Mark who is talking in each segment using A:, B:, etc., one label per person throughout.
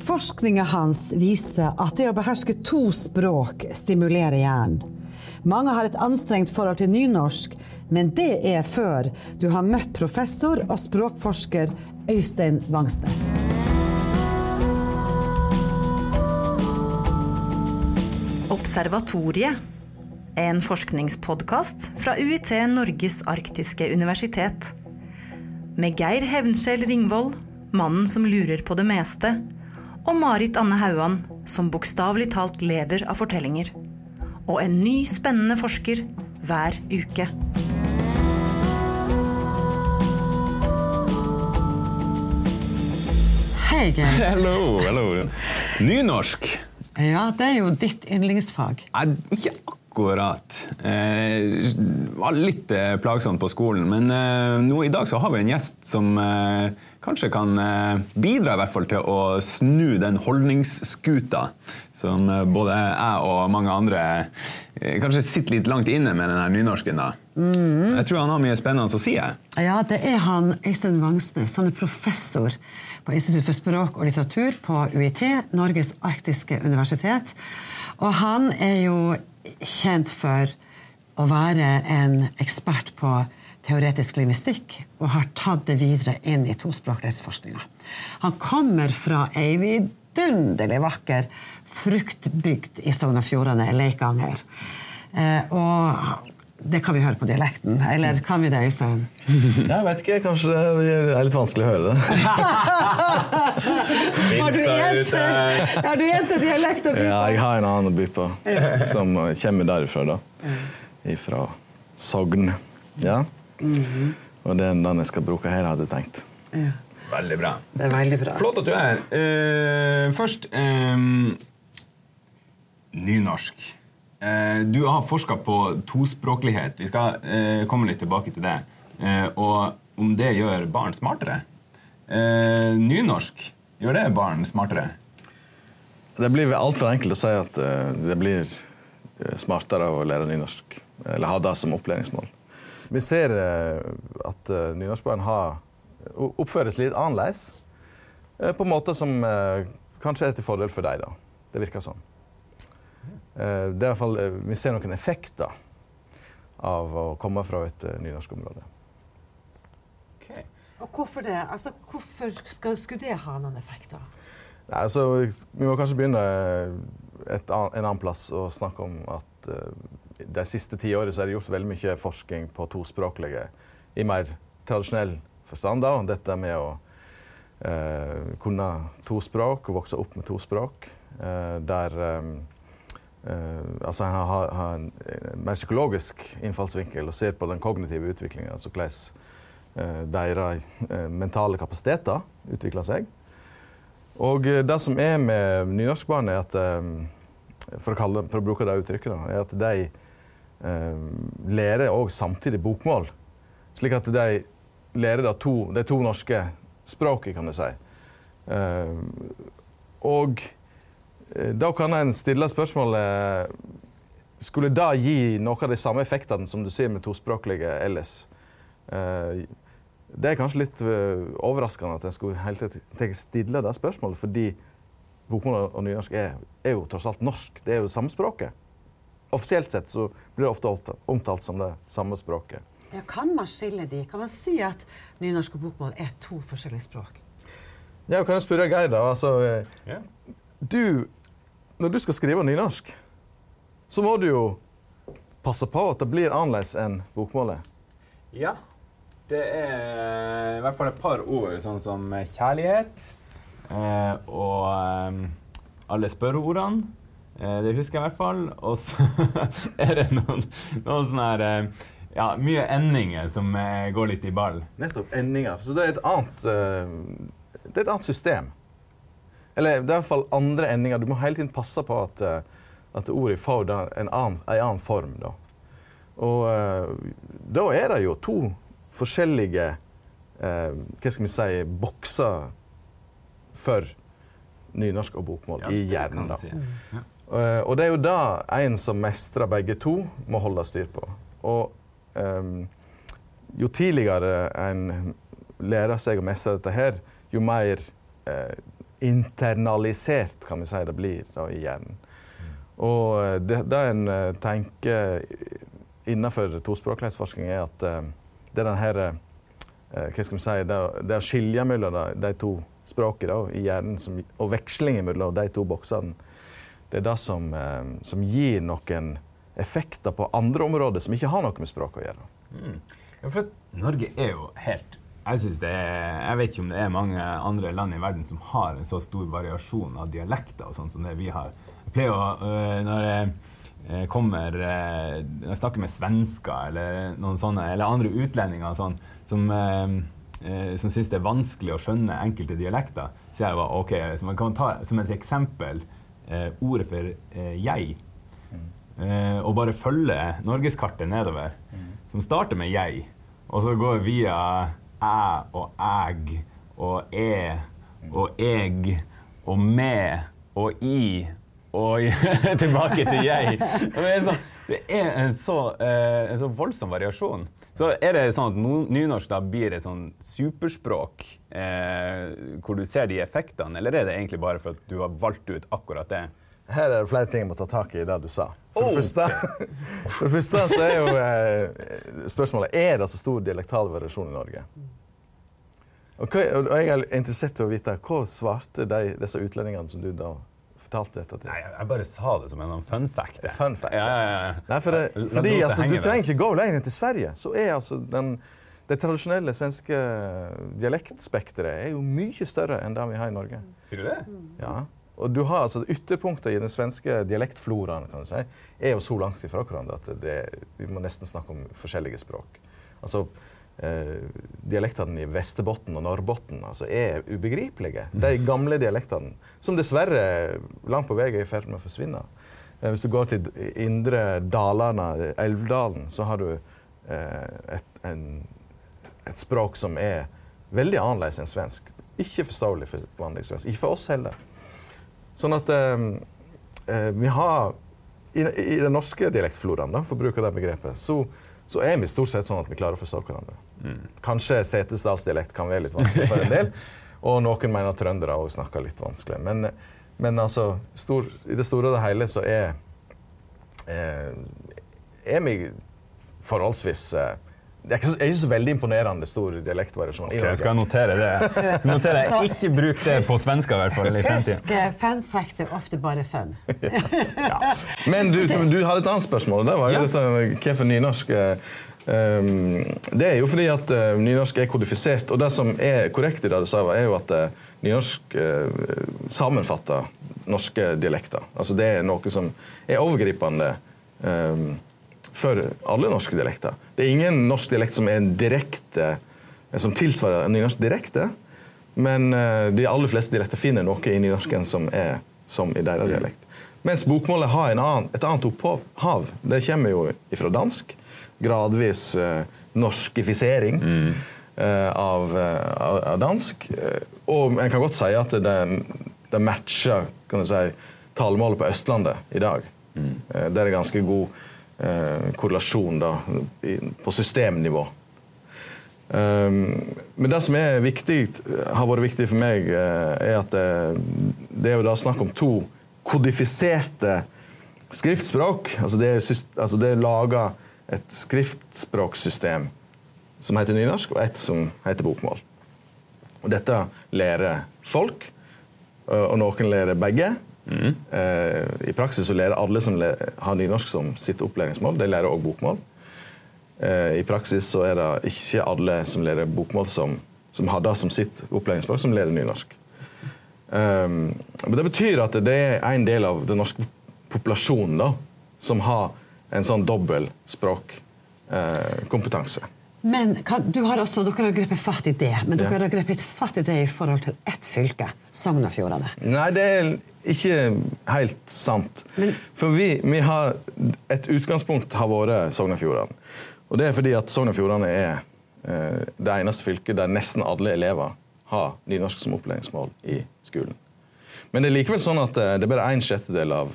A: Forskninga hans viser at det å beherske to språk stimulerer hjernen. Mange har et anstrengt forhold til nynorsk, men det er før du har møtt professor og språkforsker Øystein Vangsnes.
B: Observatoriet. En forskningspodkast fra UiT Norges arktiske universitet. Med Geir Hevnskjell Ringvold, mannen som lurer på det meste, og Marit Anne Hauan, som bokstavelig talt lever av fortellinger. Og en ny, spennende forsker hver uke.
A: Hei, Geir.
C: Hello, hello. Nynorsk.
A: Ja, det er jo ditt yndlingsfag.
C: Nei, ikke akkurat. Eh, var litt plagsomt på skolen, men eh, nå i dag så har vi en gjest som eh, kanskje kan eh, bidra i hvert fall til å snu den holdningsskuta som eh, både jeg og mange andre eh, kanskje sitter litt langt inne med den her nynorsken. da. Jeg tror han har mye spennende å si. jeg.
A: Ja, det er han Øystein Vangsnes. Han er professor på Institutt for språk og litteratur på UiT, Norges arktiske universitet. Og han er jo kjent for å være en ekspert på teoretisk lingvistikk, og har tatt det videre inn i tospråklighetsforskninga. Han kommer fra ei vidunderlig vakker fruktbygd i Sogn og Fjordane, Leikanger. Eh, og det kan vi høre på dialekten. Eller kan vi det, Øystein?
D: Jeg vet ikke, kanskje det er litt vanskelig å høre det.
A: Har du har du gjent dialekt å by på?
D: Ja, jeg har en annen å by på, som kommer derifra, da. Fra Sogn. Ja. Og det er den jeg skal bruke her, hadde jeg tenkt.
C: Veldig bra.
A: det er veldig bra.
C: Flott at du er her. Uh, først um, Nynorsk. Eh, du har forska på tospråklighet. Vi skal eh, komme litt tilbake til det. Eh, og om det gjør barn smartere. Nynorsk, gjør det barn smartere?
D: Det blir altfor enkelt å si at det blir smartere å lære nynorsk, eller ha det som opplæringsmål. Vi ser at nynorskbarn har oppføres litt annerledes, på en måte som kanskje er til fordel for dem. da. Det virker sånn. Eh, det er fall, eh, vi ser noen effekter av å komme fra et uh, Okay.
A: Og hvorfor det? Altså, hvorfor skal, skulle det ha noen effekter?
D: Nei, altså, vi må kanskje begynne et en annen plass og snakke om at uh, de siste ti årene så er det gjort veldig mye forskning på tospråklige i mer tradisjonell forstand. Da. Dette med å uh, kunne to språk og vokse opp med to språk. Uh, der um, altså han har, har en, en mer psykologisk innfallsvinkel og ser på den kognitive utviklinga. Altså hvordan uh, deres mentale kapasiteter utvikler seg. Og eh, det som er med nynorskbarn, er at eh, for å, kalle, for å bruke det uttrykket, er at de eh, lærer òg samtidig bokmål. Slik at de lærer da to, de to norske språkene, kan du si. Eh, og eh, da kan en stille spørsmålet Skulle det gi noe av de samme effektene som du ser med tospråklige ellers? Eh, det er kanskje litt eh, overraskende at jeg skulle helt stille det spørsmålet, fordi bokmål og nynorsk er, er jo tross alt norsk. Det er jo samme språket. Offisielt sett så blir det ofte omtalt, omtalt som det samme språket.
A: Ja, kan man skille de? Kan man si at nynorsk og bokmål er to forskjellige språk?
D: Ja, kan jeg spørre Geir, da? Altså,
C: yeah.
D: Du, når du skal skrive nynorsk, så må du jo passe på at det blir annerledes enn bokmålet.
C: Ja. Det er i hvert fall et par ord, sånn som kjærlighet eh, og eh, alle spørreordene. Eh, det husker jeg i hvert fall. Og så er det noen, noen sånne her eh, Ja, mye endinger som eh, går litt i ball.
D: Nettopp. Endinger. Så det er et annet, eh, det er et annet system. Eller det er i hvert fall andre endinger. Du må hele tiden passe på at, eh, at ordet får da en annen, en annen form. Da. Og eh, da er det jo to forskjellige eh, hva skal vi si, bokser for nynorsk og bokmål i hjernen. da.
C: si. Ja.
D: Eh, og det er jo det en som mestrer begge to, må holde styr på. Og eh, jo tidligere en lærer seg å mestre dette her, jo mer eh, internalisert, kan vi si det blir, da, i hjernen. Og det, det en eh, tenker innenfor tospråklighetsforskning, er at eh, det er den her eh, hva skal vi si, det, det å skilje mellom de, de to språkene da, i hjernen som, og vekslingen mellom de to boksene, det er det som, som gir noen effekter på andre områder som ikke har noe med språk å gjøre.
C: Mm. Ja, for Norge er jo helt jeg, det er, jeg vet ikke om det er mange andre land i verden som har en så stor variasjon av dialekter og sånn som det vi har. Jeg pleier å, øh, Når jeg kommer øh, Når jeg snakker med svensker eller noen sånne, eller andre utlendinger sånn, som, øh, som syns det er vanskelig å skjønne enkelte dialekter, så jeg bare OK, så man kan ta som et eksempel ordet for 'jeg'. Mm. og bare følge norgeskartet nedover, mm. som starter med 'jeg', og så går via 'æ' og 'æg' og æ og 'eg' og 'me' og 'i' og tilbake til jeg. Det er, en, så, uh, en, så, voldsom variasjon. Så er det sånn at nynorsk da blir et sånn superspråk eh, hvor du ser de effektene, eller er det egentlig bare for at du har valgt ut akkurat det?
D: Her er det flere ting jeg må ta tak i i det du sa. For det, første, for det første så er jo eh, spørsmålet er det så stor dialektal variasjon i Norge. Og, hva, og jeg er interessert i å vite hva svarte de, disse utlendingene som du da fortalte dette til?
C: Nei, Jeg bare sa det som en sånn fun fact.
D: Fun fact. Ja, ja, ja. Nei, for det, fordi altså, Du trenger ikke gå lenger til Sverige. Så er altså den, det tradisjonelle svenske dialektspekteret er jo mye større enn det vi har i Norge.
C: Sier du det?
D: Ja. Og du har altså Ytterpunktet i den svenske dialektfloraen kan du si, er jo så langt ifra hverandre at det, vi må nesten snakke om forskjellige språk. Altså, eh, dialektene i Vesterbotten og Norrbotten altså, er ubegripelige. De gamle dialektene, som dessverre langt på vei er i ferd med å forsvinne. Eh, hvis du går til indre Dalarna, Elvdalen, så har du eh, et, en, et, språk som er veldig annerledes enn svensk. Ikke forståelig for vanlig svensk. Ikke for oss heller. Sånn at eh, eh vi har i, i, den norske dialektfloraen, for å bruke det begrepet, så så er vi stort sett sånn at vi klarer å forstå hverandre. Mm. Kanskje setesdalsdialekt kan være litt vanskelig for en del. Og noen mener trøndere òg snakker litt vanskelig. Men, men altså, stor, i det store og det hele så er, eh, er vi forholdsvis eh, det er ikke, så, er ikke så veldig imponerende stor dialektvariasjon.
C: Okay, jeg skal notere det. Så noterer jeg. Ikke bruk det på svensker, i hvert fall. i
A: Husk, fun fact er ofte bare fun.
D: ja. Men du, du, hadde et annet spørsmål. Det var jo ja. dette hvorfor nynorsk um, Det er jo fordi at uh, nynorsk er kodifisert. Og det som er korrekt i det du sa, er jo at uh, nynorsk uh, sammenfatter norske dialekter. Altså det er noe som er overgripende. Um, for alle norske dialekter. Det er ingen norsk dialekt som er direkte som tilsvarer nynorsk direkte, men eh, de aller fleste dialekter finner noe i nynorsken som er som i deres dialekt. Mens bokmålet har annen, et annet opphav. Det kommer jo fra dansk. Gradvis eh, norskifisering mm. eh, av, av, av, dansk. og en kan godt si at det, det matcher kan du si, talemålet på Østlandet i dag. Mm. det er ganske god eh, korrelasjon da, på systemnivå. Um, men det som er viktig, har vært viktig for meg, eh, er at det, det er jo da snakk om to kodifiserte skriftspråk. Altså det er, altså er laga et skriftspråksystem som heter nynorsk, og et som heter bokmål. Og dette lærer folk, og noen lærer begge. Mm. Eh, I praksis så lærer alle som har nynorsk som sitt opplæringsmål, de lærer òg bokmål. Eh, I praksis så er det ikke alle som lærer bokmål som, som har det som sitt opplæringsmål, som lærer nynorsk. Um, men Det betyr at det er en del av den norske populasjonen da, som har en sånn dobbel språkkompetanse.
A: Men kan, du har også, Dere har grepet fatt i det, men dere ja. har grepet fatt i det i forhold til ett fylke, Sogn og Fjordane.
D: Nei, det er ikke helt sant. Men, For vi, vi, har Et utgangspunkt har vært Sogn og Fjordane. Og det er fordi at Sogn og Fjordane er eh, det eneste fylket der nesten alle elever har nynorsk som opplæringsmål i skolen. Men det er likevel sånn at eh, det er bare en sjettedel av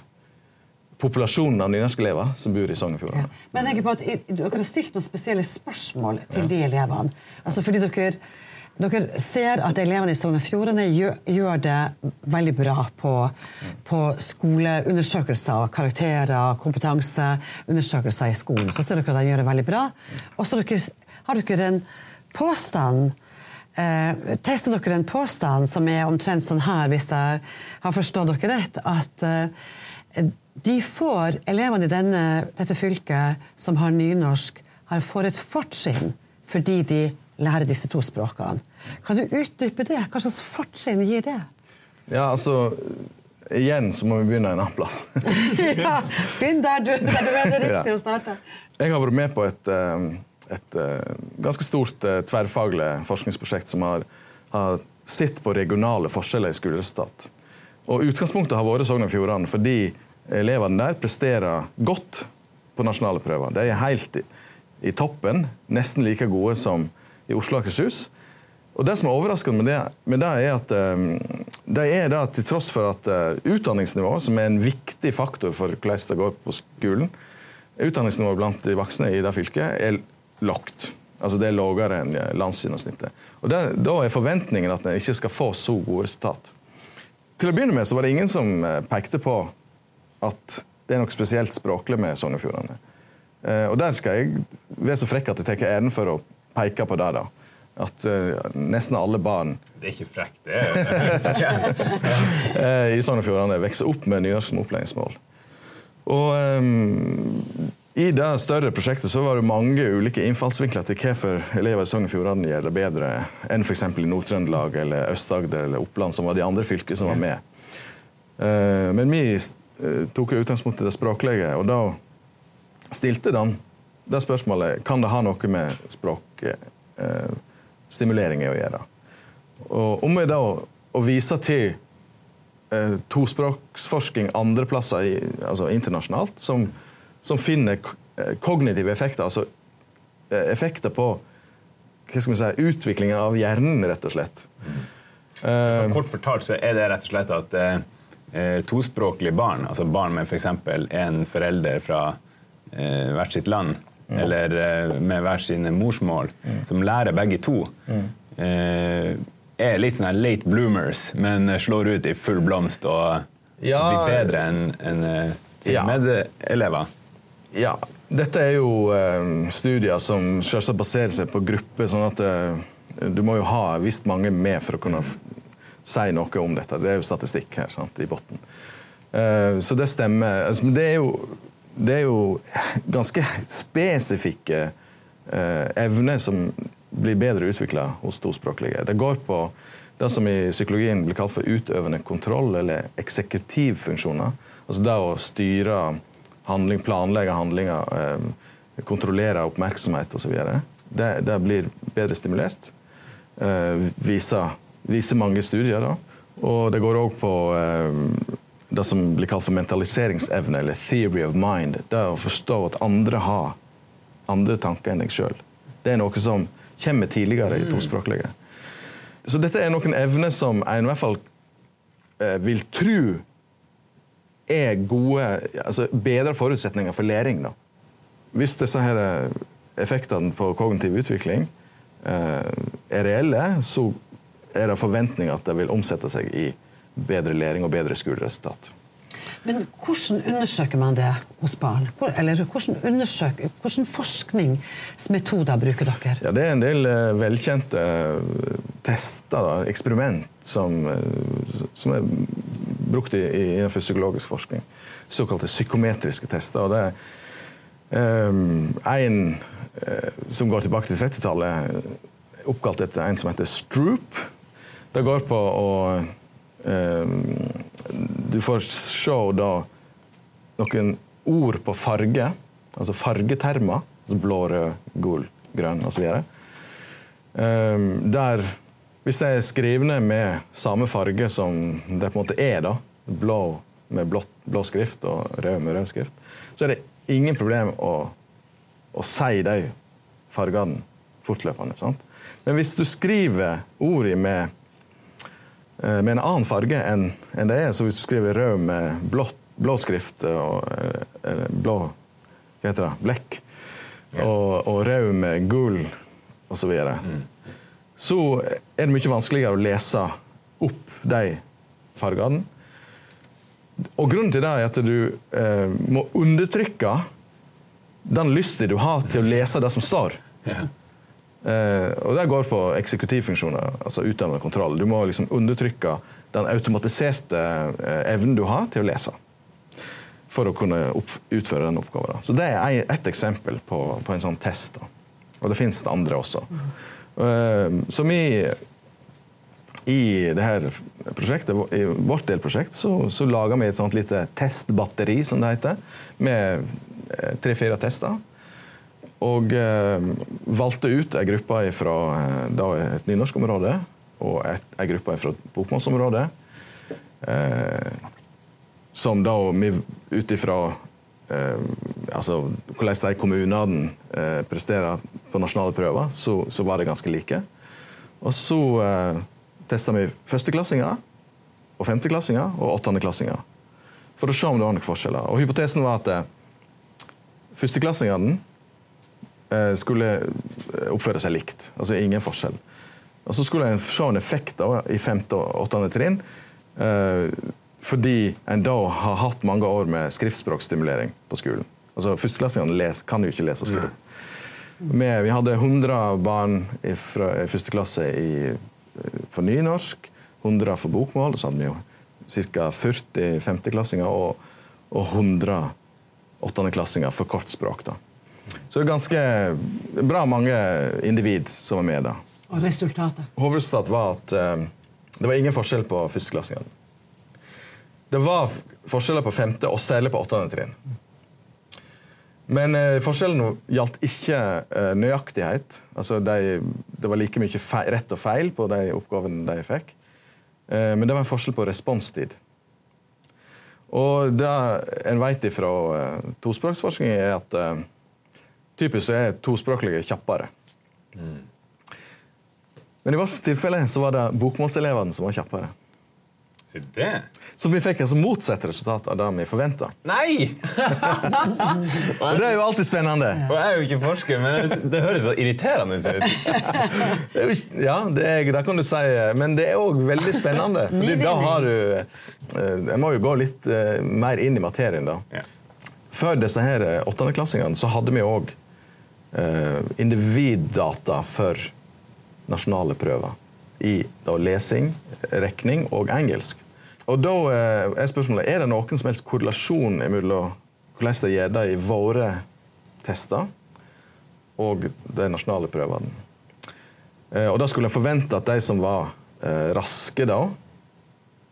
D: populasjonen av nynorskelever som bor i Sogn og Fjordane. Ja.
A: Men jeg tenker på at Dere har stilt noen spesielle spørsmål til ja. de elevene. Altså fordi dere dere ser at elevene i Sogn og Fjordane gjør, gjør det veldig bra på, på skoleundersøkelser, karakterer, kompetanseundersøkelser i skolen. Så ser dere at de gjør det veldig bra. Og så har dere en påstand eh, Tester dere en påstand som er omtrent sånn her, hvis jeg har forstått dere rett, at eh, de får, elevene i denne, dette fylket som har nynorsk, har får et fortrinn fordi de lærer disse to språkene. Kan du utdype det? Hva slags fortrinn gir det?
D: Ja, altså Igjen så må vi begynne en annen plass.
A: ja, Begynn der du, der du er det riktig å starte.
D: Jeg har vært med på et, eh, et eh, ganske stort eh, tverrfaglig forskningsprosjekt som har, har sett på regionale forskjeller i skoleresultat. Og Utgangspunktet har vært Sogn og Fjordane fordi elevene der presterer godt på nasjonale prøver. De er helt i, toppen, nesten like gode som i Oslo og Akershus. Og Det som er overraskende med det, med det er at um, de er da til tross for at uh, utdanningsnivået, som er en viktig faktor for hvordan det går på skolen, utdanningsnivået blant de voksne i det fylket er lågt. Altså det er lavere enn landsgjennomsnittet. Og det, Da er forventningen at en ikke skal få så gode resultat. Til å begynne med så var det ingen som uh, pekte på at det er noe spesielt språklig med Sogn og Fjordane. Uh, og der skal jeg være så frekk at jeg tar æren for å peke på det. da. At uh, nesten alle barn
C: Det er ikke frekt, det er fortjent.
D: uh, I Sogn og Fjordane vokser opp med nynorsk som opplæringsmål. Og um, I det større prosjektet så var det mange ulike innfallsvinkler til hvorfor elever i Sogn og Fjordane gjør det bedre enn f.eks. i Nord-Trøndelag eller Øst-Agder eller Oppland, som var de andre fylkene som var med. Uh, men vi tok utgangspunkt i det språklige, og da stilte den det spørsmålet kan det ha noe med språkstimulering eh, å gjøre. Og om vi da å vise til eh, tospråksforsking andre plasser i, altså internasjonalt som, som, finner eh, kognitive effekter, altså eh, effekter på hva skal vi si, utviklingen av hjernen, rett og slett.
C: For kort fortalt så er det rett og slett at eh, eh tospråklige barn, altså barn med f.eks. For en forelder fra eh, hvert sitt land, mm. eller eh, med hver sine morsmål, mm. som lærer begge to, eh, er litt sånn late bloomers, men slår ut i full blomst og ja, blir bedre enn en, uh, sine ja. medelever.
D: Ja. Dette er jo studier som selvsagt baserer seg på grupper, sånn at du må jo ha visst mange med for å kunne si noe om dette. Det er jo statistikk her sant, i bunnen. Så det stemmer. Altså, det er jo det er jo ganske spesifikke eh, evner som blir bedre utvikla hos tospråklige. Det går på det som i psykologien blir kalt for utøvende kontroll, eller eksekutivfunksjoner. Altså det å styre handling, planlegge handlinger, eh, kontrollere oppmerksomhet osv. Det, det blir bedre stimulert. Eh, viser, viser, mange studier. da. Og det går òg på eh, det som blir kalt for mentaliseringsevne, eller theory of mind. Det å forstå at andre har andre tanker enn deg sjøl. Det er noe som kommer tidligere i mm. tospråklige. Så dette er noen evner som en i hvert fall eh, vil tro er gode altså Bedre forutsetninger for læring. Da. Hvis disse her eh, effektene på kognitiv utvikling eh, er reelle, så er det forventninger at det vil omsette seg i bedre læring og bedre skoleresultat.
A: Men hvordan undersøker man det hos barn? Eller hvordan, hvordan forskningsmetoder bruker dere?
D: Ja, det er en del uh, velkjente uh, tester, da, eksperiment, som, uh, som, er brukt i, innenfor psykologisk forskning. Såkalte psykometriske tester. og det er en som går tilbake til 30-tallet, oppkalt etter en som heter Stroop. Det går på å Ehm, du får se da noen ord på farge, altså fargetermer. Altså blå, rød, gul, grønn osv. Ehm, der hvis de er skrivne med samme farge som det på en måte er, da, blå med blå, blå skrift og rød med rød skrift, så er det ingen problem å, å si de fargene fortløpende. Sant? Men hvis du skriver ordene med Eh, med en annen farge enn en det er. Så hvis du skriver rød med blått, blå skrift og eh, blå hva heter det, blekk, og, og rød med gull osv., så, videre, mm. så er det mye vanskeligere å lese opp de fargene. Og grunnen til det er at du eh, må undertrykke den lysten du har til å lese det som står. Eh, og det går på eksekutivfunksjoner, altså utøvende kontroll. Du må liksom undertrykke den automatiserte eh, evnen du har til å lese. For å kunne utføre den oppgaven. Så det er ett eksempel på, på, en sånn test. Da. Og det det andre også. Eh, så vi i det her prosjektet, i vårt delprosjekt så, så lager vi et sånt lite testbatteri, som det heter, med eh, tre-fire tester. Og eh, valgte ut ei gruppe fra eh, et nynorskområde og ei gruppe fra et bokmålsområde. Eh, som da vi ut ifra eh, altså, hvordan de kommunene eh, presterer på nasjonale prøver, så, så, var det ganske like. Og så eh, testa vi førsteklassinger og femteklassinger og åttendeklassinger. For å se om det var noen forskjeller. Og Hypotesen var at eh, førsteklassingene skulle eh, oppføre seg likt. Altså ingen forskjell. Og Så skulle en se en effekt da, i femte og åttende trinn. fordi en da har hatt mange år med skriftspråkstimulering på skolen. Altså Førsteklassingene kan jo ikke lese og skrive. vi hadde 100 barn i første klasse i for nynorsk, 100 for bokmål. Så hadde vi jo ca. 40 femteklassinger og, og 100 åttendeklassinger for kortspråk. Da. Så det er ganske bra mange individ som er med. da.
A: Og resultatet?
D: Hovedstad var at eh, det var ingen forskjell på førsteklassingene. Det var forskjeller på femte og særlig på åttende trinn. Men eh, forskjellen gjaldt ikke eh, nøyaktighet. Altså de, det var like mye feil, rett og feil på de oppgavene de fikk. Eh, men det var en forskjell på responstid. Og det en vet fra eh, tospråksforskning, er at eh, typisk er tospråklige kjappere. Mm. Men i vårt tilfelle så var det bokmålselevene som var kjappere.
C: Så det?
D: Så vi fikk altså motsatt resultat av det vi forventa.
C: Nei!
D: og det er jo alltid spennende.
C: Og jeg er jo ikke forsker, men det høres så irriterende
D: ut. ja, det, er, det, kan du si. Men det er òg veldig spennende. Fordi da har du eh, Jeg må jo gå litt eh, mer inn i materien, da. Ja. Før disse her eh, åttendeklassingene så hadde vi òg individdata for nasjonale prøver i lesing, regning og engelsk. Og Da eh, er spørsmålet er det noen som helst korrelasjon mellom hvordan de gjør det i våre tester og de nasjonale prøvene. Eh, og Da skulle en forvente at de som var eh, raske da,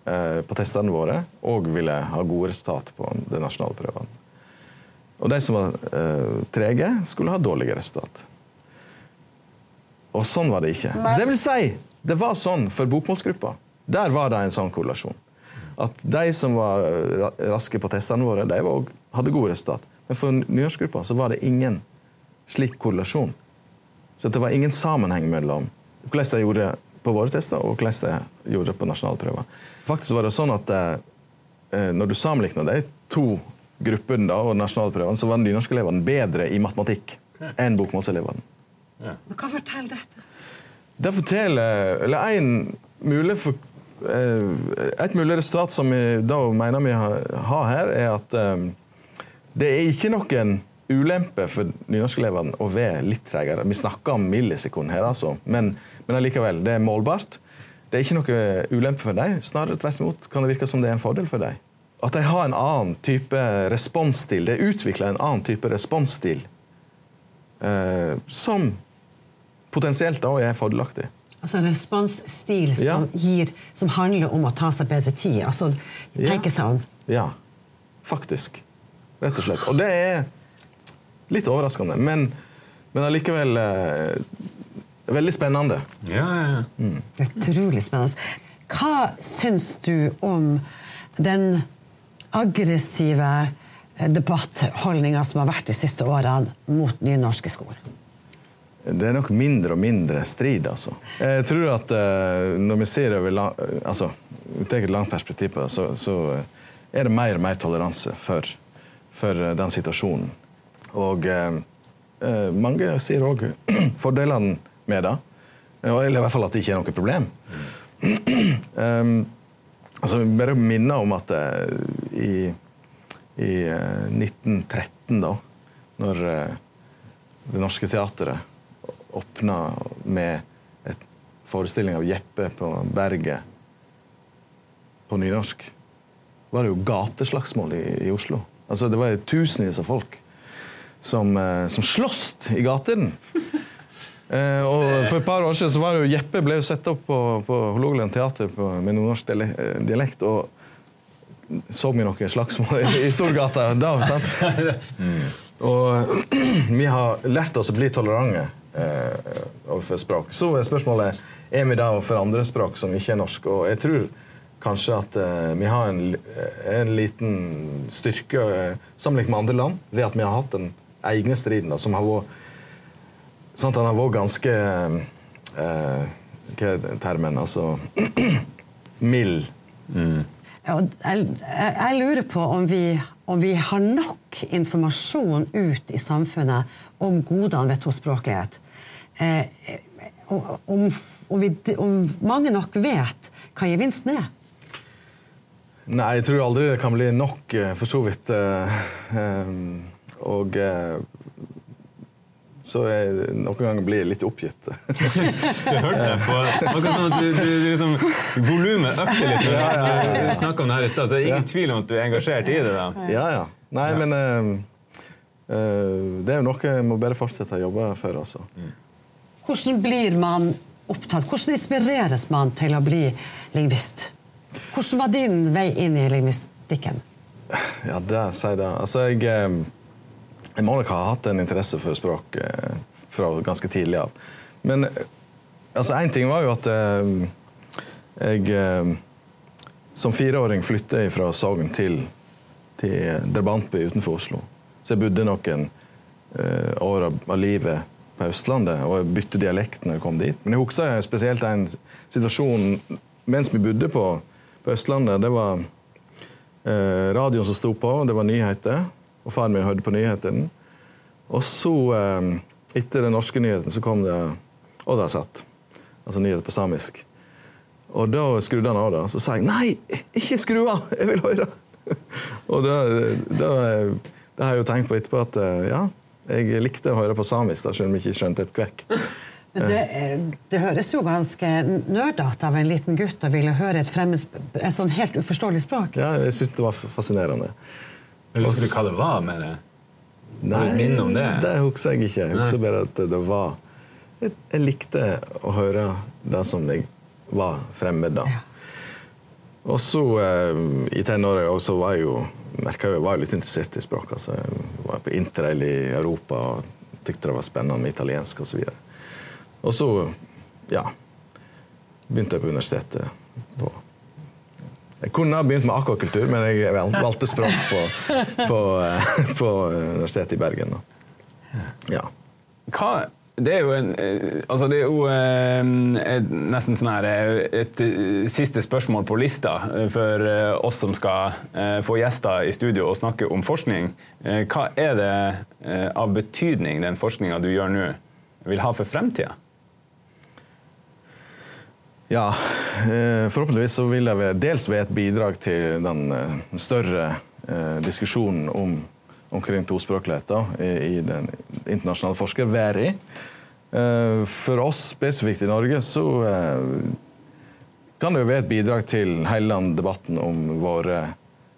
D: på testene våre, òg ville ha gode resultat på de nasjonale prøvene. Og de som var trege, skulle ha dårlige resultat. Og sånn var det ikke. Det vil si, det var sånn for bokmålsgruppa. Der var det en sånn korrelasjon. At de som var raske på testene våre, de var, hadde gode resultat. Men for nynorskgruppa så var det ingen slik korrelasjon. Så det var ingen sammenheng mellom hvordan de gjorde på våre tester, og hvordan de gjorde på nasjonale prøver. Faktisk var det sånn at eh, når du sammenligna de to gruppene da, og nasjonalprøvene, så var nynorskelevene bedre i matematikk enn bokmålselevene.
A: Ja. Men hva forteller dette?
D: Det forteller Eller en mulig for, eh, et mulig resultat som vi da mener vi har her, er at eh, det er ikke noen ulempe for nynorskelevene å være litt tregere. Vi snakker om millisekund her, altså. men, men allikevel, det er målbart. Det er ikke noe ulempe for dem. Snarere tvert imot kan det virke som det er en fordel for dem. At de har en annen type responsstil. De utvikler en annen type responsstil eh, som potensielt da er fordelaktig.
A: Altså en responsstil som, ja. gir, som handler om å ta seg bedre tid. Altså tenke seg om.
D: Ja, faktisk. Rett og slett. Og det er litt overraskende, men, men allikevel eh, veldig spennende.
C: Ja, ja, ja. Mm.
A: Utrolig spennende. Hva syns du om den aggressive debattholdninga som har vært de siste årene mot nynorsk i skolen?
D: Det er nok mindre og mindre strid, altså. Jeg tror at uh, når vi ser over lang, altså, et langt perspektiv på det, så, så, er det mer og mer toleranse for, for uh, den situasjonen. Og uh, mange sier òg fordelene med det. Eller i hvert fall at det ikke er noe problem. um, altså, bare minne om at uh, i, i uh, 1913, da, når uh, Det Norske Teatret åpna med en forestilling av Jeppe på Berget på nynorsk, var det jo gateslagsmål i, i Oslo. Altså, det var tusenvis av folk som, som sloss i gatene. Eh, og For et par år siden så var det jo Jeppe ble jo satt opp på, på Hålogaland teater på, med nordnorsk eh, dialekt. og så vi noe slagsmål i, Storgata da. sant? Og vi har lært oss å bli tolerante eh, overfor språk. Så er spørsmålet er vi da overfor andre språk som ikke er norsk. Og jeg tror kanskje at eh, vi har en, en liten styrke eh, sammenlignet med andre land ved at vi har hatt den egne striden da, som har vært sant, Han har vært ganske eh, Hva er termen? Altså mild.
A: Mm. Jeg, jeg, lurer på om vi, om vi, har nok informasjon ut i samfunnet om godene ved tospråklighet. Eh, om, om, vi, om, mange nok vet hva gevinsten er.
D: Nei, jeg tror aldri det kan bli nok, eh, for så vidt. Eh, eh, og så jeg noen ganger blir jeg litt oppgitt.
C: du hørte det på akkurat sånn at du, du, liksom, Volumet økte litt. når ja, ja, Du snakka om det her i stad, så det er ingen tvil om at du er engasjert i det. da.
D: Ja, ja. Nei, men uh, uh, det er jo noe jeg må bare fortsette å jobbe for. altså. Mm.
A: Hvordan blir man opptatt? Hvordan inspireres man til å bli lingvist? Hvordan var din vei inn i lingvistikken?
D: Ja, det sier det. Altså, jeg... Uh, jeg må nok ha hatt en interesse for språk eh, fra ganske tidlig av. Men eh, altså, ting var jo at eh, jeg som fireåring flytta fra Sogn til, til Drabantby utenfor Oslo. Så jeg bodde noen år av, livet på Østlandet, og jeg bytte dialekt når jeg kom dit. Men jeg husker spesielt en situasjon mens vi bodde på, på Østlandet. Det var eh, radioen som sto på, det var nyheter og faren min hørte på nyhetene. Og så, eh, etter den norske nyheten, så kom det Oddasat, altså nyheter på samisk. Og da skrudde han av da. Så sa jeg nei, ikke skru av, jeg vil høre! og da, da, da, har jeg jo tenkt på etterpå at eh, ja, jeg likte å høre på samisk, da, selv om jeg ikke skjønte et kvekk.
A: Men det, det, høres jo ganske nerdete av en liten gutt å ville høre et, fremmed, et sånn helt uforståelig språk.
D: Ja, jeg syntes det var fascinerende.
C: Husker du hva det var med det?
D: Nei, om det? det husker jeg ikke. Jeg husker bare at det var jeg, jeg, likte å høre det som jeg var fremmed da. Og så eh, i tenåra så var jeg jo merka jeg var litt interessert i språk. Altså, jeg var på interrail i Europa og tykte det var spennende med italiensk osv. Og, så og så ja, begynte jeg på universitetet på jeg kunne ha begynt med akvakultur, men jeg valgte språk på, på, eh, på Universitetet i Bergen. Ja.
C: Hva det er jo, en, eh, altså det er jo eh, et, nesten sånn her, et siste spørsmål på lista for oss som skal få gjester i studio og snakke om forskning. Hva er det av betydning den forskninga du gjør nå, vil ha for fremtida?
D: Ja, eh, forhåpentligvis så vil det dels være et bidrag til den eh, større eh, diskusjonen om, omkring tospråklighet i, den internasjonale forskerverden. For oss spesifikt i Norge så kan det jo være et bidrag til hele den debatten om våre,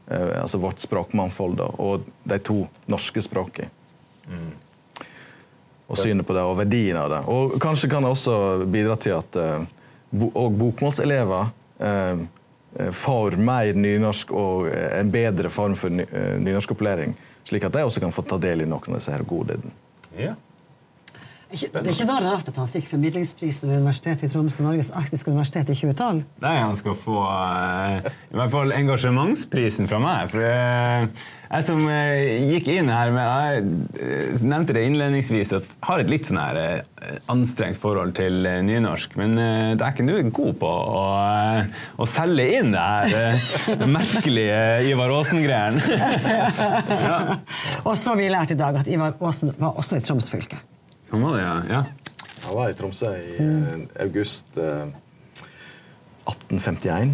D: altså vårt språkmangfold og de to norske språkene. Mm. Og synet på det og verdien av det. Og kanskje kan det også bidra til at og bokmålselever eh, eh, får mer nynorsk og eh, en bedre form for nynorskopplæring. Slik at de også kan få ta del i noen av disse godene.
C: Ja.
A: Det er ikke da rart at han fikk formidlingsprisen ved Universitetet i Tromsø, Norges arktiske universitet, i 2012?
C: Nei, han skal få uh, i hvert fall engasjementsprisen fra meg. For uh, jeg som uh, gikk inn her med Jeg nevnte det innledningsvis at jeg har et litt sånn her anstrengt forhold til nynorsk. Men det er ikke du god på å, å, selge inn det her merkelige Ivar Aasen-greiene.
A: ja. Og så har vi lært i dag at Ivar Aasen var også i Troms fylke.
C: Sånn var det, ja. ja.
D: Han var i Tromsø i eh, august eh, 1851.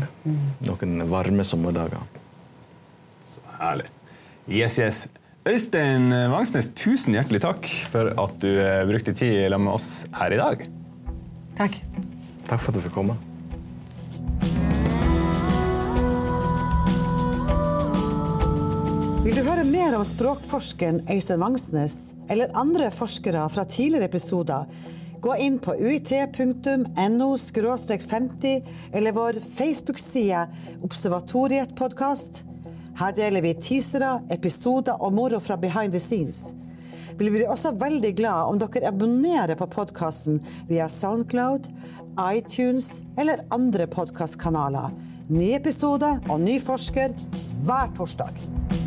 D: Noen varme sommerdager.
C: Så herlig. Yes, yes. Øystein Vangsnes, tusen hjertelig takk for at du eh, brukte tid sammen med oss her i dag.
A: Takk.
D: Takk for at du fikk komme.
A: Vil du høre mer om språkforskeren Øystein Vangsnes eller andre forskere fra tidligere episoder, gå inn på uit.no 50 eller vår Facebook-side Observatoriet podkast. Her deler vi teasere, episoder og moro fra behind the scenes. Vi blir også veldig glad om dere abonnerer på podkasten via Soundcloud, iTunes eller andre podkastkanaler. Ny episode og ny forsker hver torsdag.